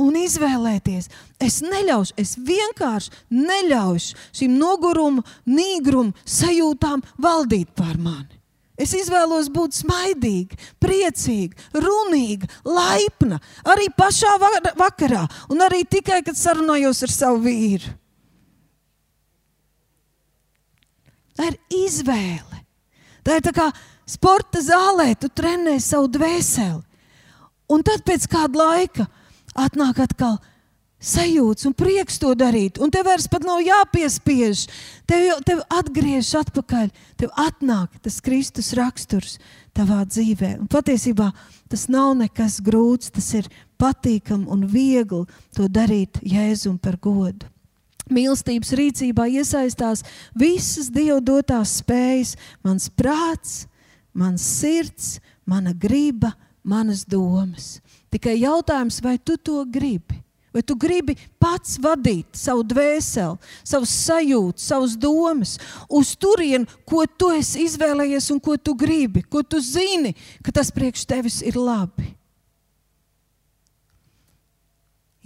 Un izvēlēties, es neļaušu, es vienkārši neļaušu šīm noguruma, nīgruma sajūtām valdīt pār mani. Es izvēlos būt smaidīga, priecīga, runīga, laipna arī pašā vakarā, un arī tikai, kad sarunājos ar savu vīru. Tā ir izvēle. Tā ir tā kā sporta zālē, tu trenē savu dvēseli. Un tad pēc kāda laika atnāk atkal, sajūts un prieks to darīt. Un tev vairs nav jāpiespiež. Tev, jau, atgriežas atpakaļ, tev atnāk tas Kristus raksturs tavā dzīvē. Un patiesībā tas nav nekas grūts, tas ir patīkami un viegli to darīt Jēzum par godu. Mīlestības rīcībā iesaistās visas Dieva dotās spējas, mans prāts, mans sirds, mana griba, manas domas. Tikai jautājums, vai tu to gribi? Vai tu gribi pats vadīt savu dvēseli, savus sajūtas, savas domas uz turieni, ko tu esi izvēlējies un ko tu gribi, ko tu zini, ka tas priekš tevis ir labi?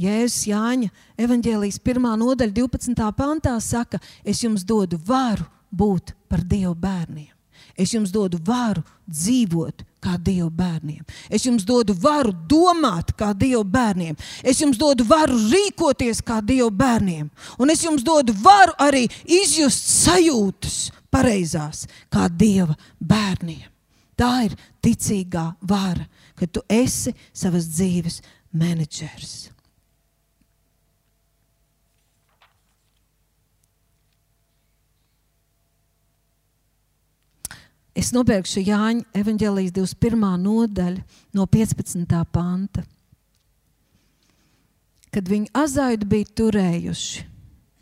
Jēzus Jāņa evanģēlijas 1. nodaļa, 12. pantā saka, es jums dodu varu būt par Dievu bērniem. Es jums dodu varu dzīvot kā Dieva bērniem. Es jums dodu varu domāt kā Dieva bērniem. Es jums dodu varu rīkoties kā Dieva bērniem. Un es jums dodu varu arī izjust sajūtas pareizās kā Dieva bērniem. Tā ir ticīgā vara, ka tu esi savas dzīves menedžers. Es nopirkšu Jāņa evanģēlijas 21. nodaļu no 15. panta. Kad viņi azaidu bija turējuši,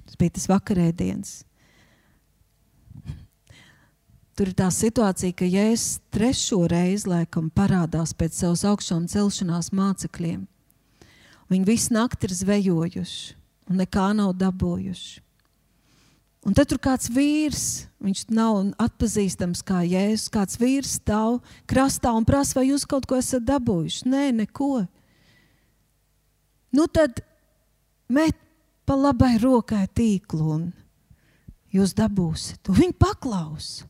tas bija tas vakarēdienas. Tur ir tā situācija, ka Jēzus trešo reizi laikam parādās pēc savas augšām celšanās mācekļiem. Viņi visu nakti ir zvejojuši un nekā nav dabūjuši. Un tad tur kāds vīrs, viņš nav atpazīstams kā jēzus, kāds vīrs stāv krastā un prasa, vai jūs kaut ko esat dabūjuši. Nē, neko. Nu tad met pa labai rokai tīklu un jūs dabūsiet. Viņi paklaus.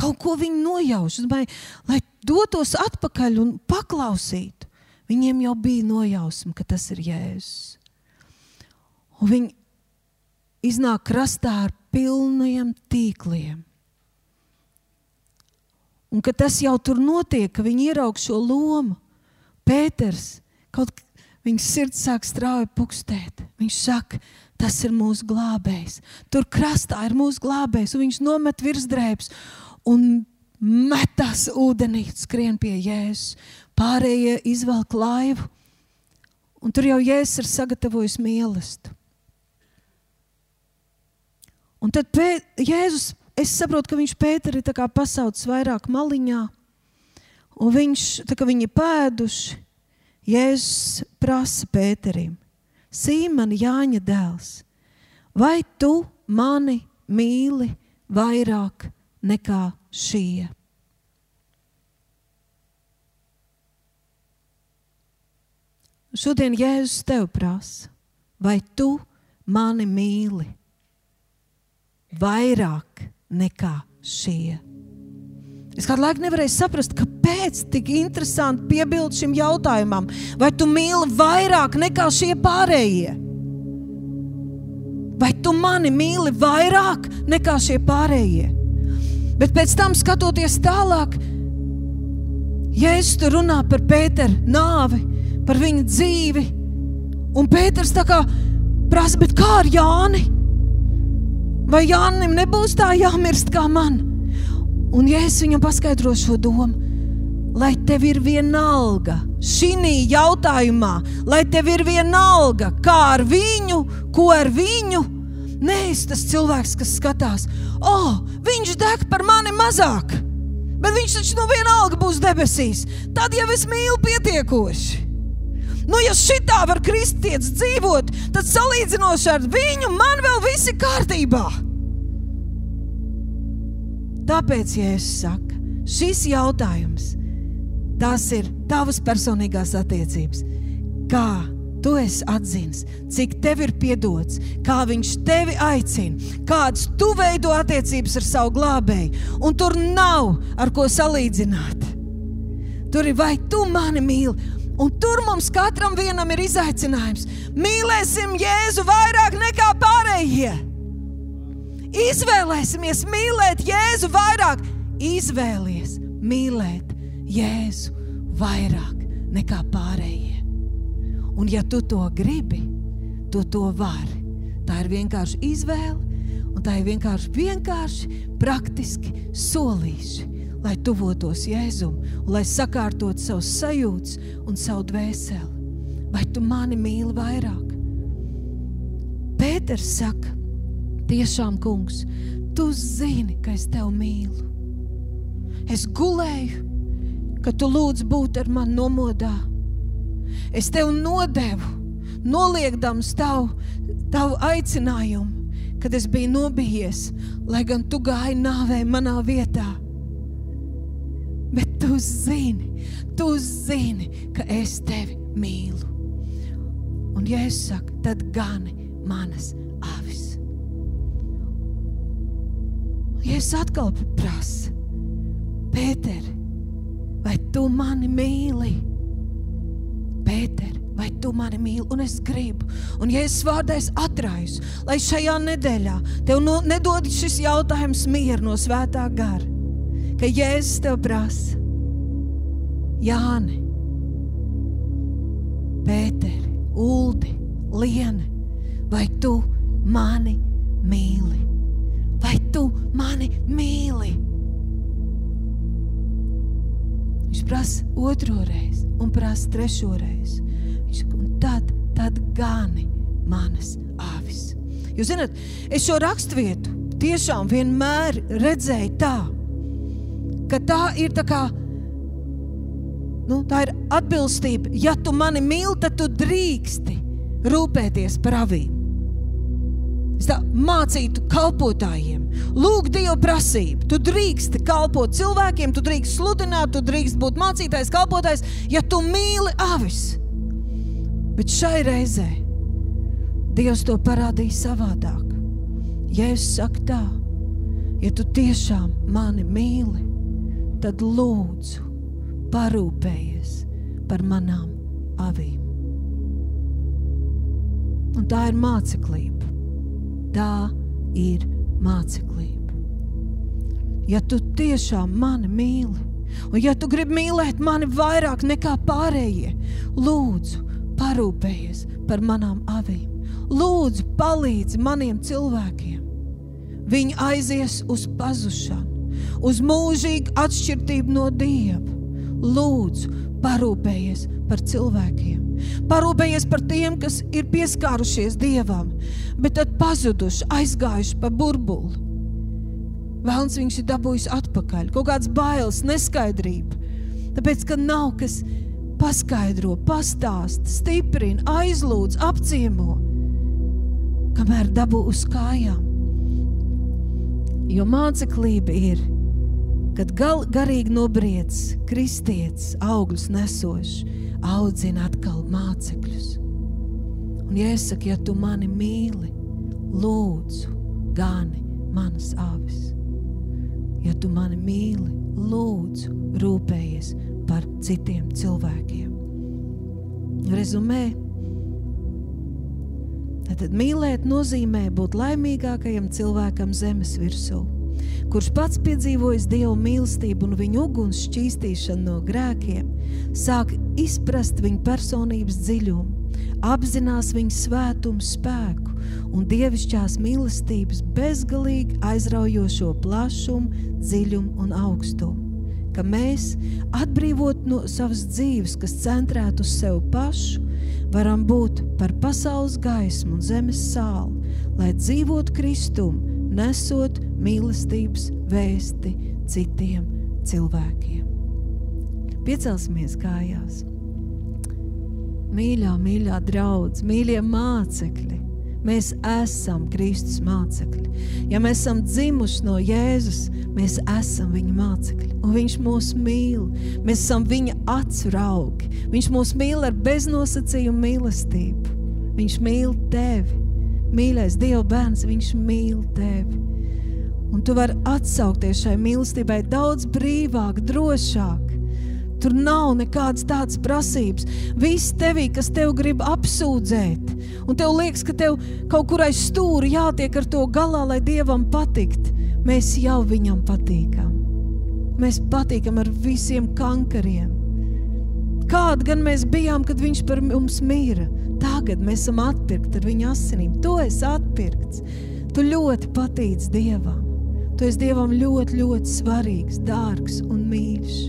Kaut ko viņi nojauš, lai, lai dotos atpakaļ un paklausītu. Viņiem jau bija nojausma, ka tas ir Jēzus. Un viņi iznāk krastā ar pilniem tīkliem. Un ka tas jau tur notiek, ka viņi ieraug šo lomu. Pēters, kaut viņa sirds sāk strauji pukstēt. Viņš saka, tas ir mūsu glābējs. Tur krastā ir mūsu glābējs, un viņš nomet virsdrēbes un metās ūdenī, skrien pie Jēzus. Pārējie izvelk laivu, un tur jau Jēzus ir sagatavojis mīlestību. Un tad pē, Jēzus, es saprotu, ka viņš Pēteri ir pasaucis vairāk maliņā, un viņš, tā kā viņi pēduši, Jēzus prasa Pēterim, Sīmani Jāņa dēls, vai tu mani mīli vairāk nekā šie? Šodien Jēzus tev prasa, vai tu mani mīli vairāk nekā šie. Es kādu laiku nevarēju saprast, kāpēc tik interesanti piebilst šim jautājumam, vai tu mīli vairāk nekā šie pārējie? Vai tu mani mīli vairāk nekā šie pārējie? Bet pēc tam, skatoties tālāk, Jēzus tur runā par Pēteru nāvi, par viņa dzīvi. Un Pēters tā kā prasa, kā ar Jāni? Vai Jānim nebūs tā jāmirst kā man? Un ja es viņam paskaidrošu šo domu, lai tev ir vienalga šī jautājumā, lai tev ir vienalga, kā ar viņu, ko ar viņu. Nē, es tas cilvēks, kas skatās, oh, viņš deg par mani mazāk, bet viņš taču no vienalga būs debesīs. Tad jau es mīlu pietiekoši. Nu, ja šitā var kristietis dzīvot, tad salīdzinoši ar viņu man vēl viss ir kārtībā. Tāpēc, ja es saku, šis jautājums, tas ir tavas personīgās attiecības. Kā tu esi atzīts, cik tev ir piedots, kā viņš tevi aicina, kādas tu veido attiecības ar savu glābēju, un tur nav ar ko salīdzināt. Tur ir vai tu mani mīli, Un tur mums katram vienam ir izaicinājums. Mīlēsim Jēzu vairāk nekā pārējie. Izvēlēsimies mīlēt Jēzu vairāk. Izvēlies mīlēt Jēzu vairāk nekā pārējie. Un ja tu to gribi, tu to vari. Tā ir vienkārši izvēle, un tā ir vienkārši, vienkārši praktiski solīši, lai tuvotos Jēzum, un lai sakārtot savus sajūtas un savu dvēseli. Vai tu mani mīli vairāk? Pēters saka, tiešām, kungs, tu zini, ka es tevi mīlu. Es gulēju, ka tu lūdz būt ar mani nomodā. Es tev nodevu, noliekdams tavu, tavu aicinājumu, kad es biju nobijies, lai gan tu gāji nāvē manā vietā. Zini, tu zini, ka es tevi mīlu. Un, ja es saku, tad gani manas avis. Ja es atkal prasu, Pēter, vai tu mani mīli? Pēter, vai tu mani mīli? Un es gribu, un ja es vārdais atraisu, lai šajā nedēļā tev no, nedod šis jautājums mieru no svētā gara, ka Jēzus tev prasa, Jāni, Pēteri, Uldi, Liene, vai tu mani mīli? Vai tu mani mīli? Viņš prasa otro reizi, un prasa trešo reizi. Viņš saka, un tad, tad gani manas avis. Jūs zināt, es šo raksturvietu tiešām vienmēr redzēju tā, ka tā ir tā kā. Nu, tā ir atbilstība. Ja tu mani mīli, tad tu drīksti rūpēties par avīm. Es tā mācītu kalpotājiem. Lūk, Dieva prasību. Tu drīksti kalpot cilvēkiem, tu drīkst sludināt, tu drīkst būt mācītājs, kalpotājs, ja tu mīli avis. Bet šai reizē Dievs to parādīja savādāk. Ja es saku tā, ja tu tiešām mani mīli, tad lūdzu, parūpējies par manām avīm. Un tā ir māceklība. Tā ir māceklība. Ja tu tiešām mani mīli, un ja tu gribi mīlēt mani vairāk nekā pārējie, lūdzu, parūpējies par manām avīm. Lūdzu, palīdzi maniem cilvēkiem. Viņi aizies uz pazušanu, uz mūžīgu atšķirību no Dieva. Lūdzu, parūpējies par cilvēkiem. Parūpējies par tiem, kas ir pieskārušies Dievam, bet tad pazuduši, aizgājuši pa burbuli. Vēlams viņš ir dabūjis atpakaļ, kaut kāds bailes, neskaidrība. Tāpēc, ka nav kas paskaidro, pastāst, stiprina, aizlūdz, apciemo, kamēr dabū uz kājām. Jo māceklība ir, kad gal, garīgi nobriedz kristietis, augļus nesošs, audzina atkal mācekļus. Un, saku, ja tu mani mīli, lūdzu, gani manas avis. Ja tu mani mīli, lūdzu, rūpējies par citiem cilvēkiem. Rezumē. Tad mīlēt nozīmē būt laimīgākajam cilvēkam zemes virsū kurš pats piedzīvojis Dieva mīlestību un viņa uguns šķīstīšanu no grēkiem, sāk izprast viņa personības dziļumu, apzinās viņa svētumu spēku un dievišķās mīlestības bezgalīgi aizraujošo plašumu, dziļumu un augstumu. Ka mēs, atbrīvot no savas dzīves, kas centrēta uz sevi pašu, varam būt par pasaules gaismu un zemes sāli, lai dzīvotu Kristumu, nesot mīlestības vēsti citiem cilvēkiem. Piecelsimies kājās. Mīļā, mīļā draudzene, mīļie mācekļi, mēs esam Kristus mācekļi. Ja mēs esam dzimuši no Jēzus, mēs esam viņa mācekļi. Un viņš mūs mīl. Mēs esam viņa acu raugi. Viņš mūs mīl ar beznosacījumu mīlestību. Viņš mīl tevi. Mīļais Dieva bērns, viņš mīl tevi. Un tu vari atsaukties šai mīlestībai daudz brīvāk, drošāk. Tur nav nekādas tādas prasības. Viss tevī, kas tev grib apsūdzēt, un tev liekas, ka tev kaut kur aiz stūra jātiek ar to galā, lai dievam patikt, mēs jau viņam patīkam. Mēs patīkam ar visiem kankariem. Kāda gan mēs bijām, kad viņš par mums mīra? Tagad mēs esam atpirkti ar viņa asinīm. Tu esi atpirkts. Tu ļoti patīc Dievam. Tu esi Dievam ļoti, ļoti svarīgs, dārgs un mīļš.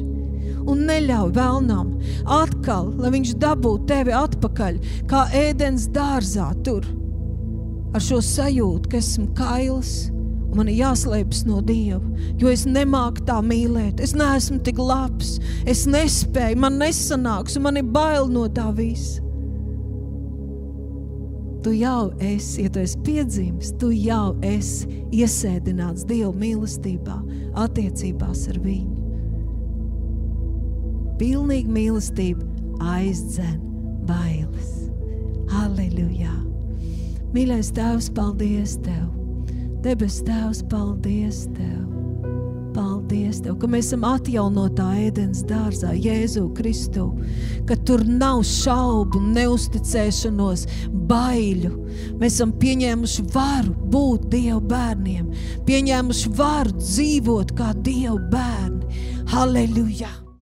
Un neļauj vēlnam atkal, lai viņš dabūtu tevi atpakaļ, kā ēdienas dārzā tur, ar šo sajūtu, ka esmu kails un man ir jāslēpjas no Dieva, jo es nemāku tā mīlēt. Es neesmu tik labs, es nespēju, man nesanāks, un man ir bail no tā visa. Tu jau esi, ja tu esi piedzimis, tu jau esi iesēdināts Dieva mīlestībā, attiecībās ar Viņu. Pilnīga mīlestība aizdzen bailes. Halleluja! Mīļais Tēvs, paldies Tev! Debes Tēvs, paldies Tev! Paldies Tev, ka mēs esam atjaunotā ēdienas dārzā, Jēzu Kristu, ka tur nav šaubu, neusticēšanos, baiļu. Mēs esam pieņēmuši varu būt Dieva bērniem, pieņēmuši varu dzīvot kā Dieva bērni. Halleluja!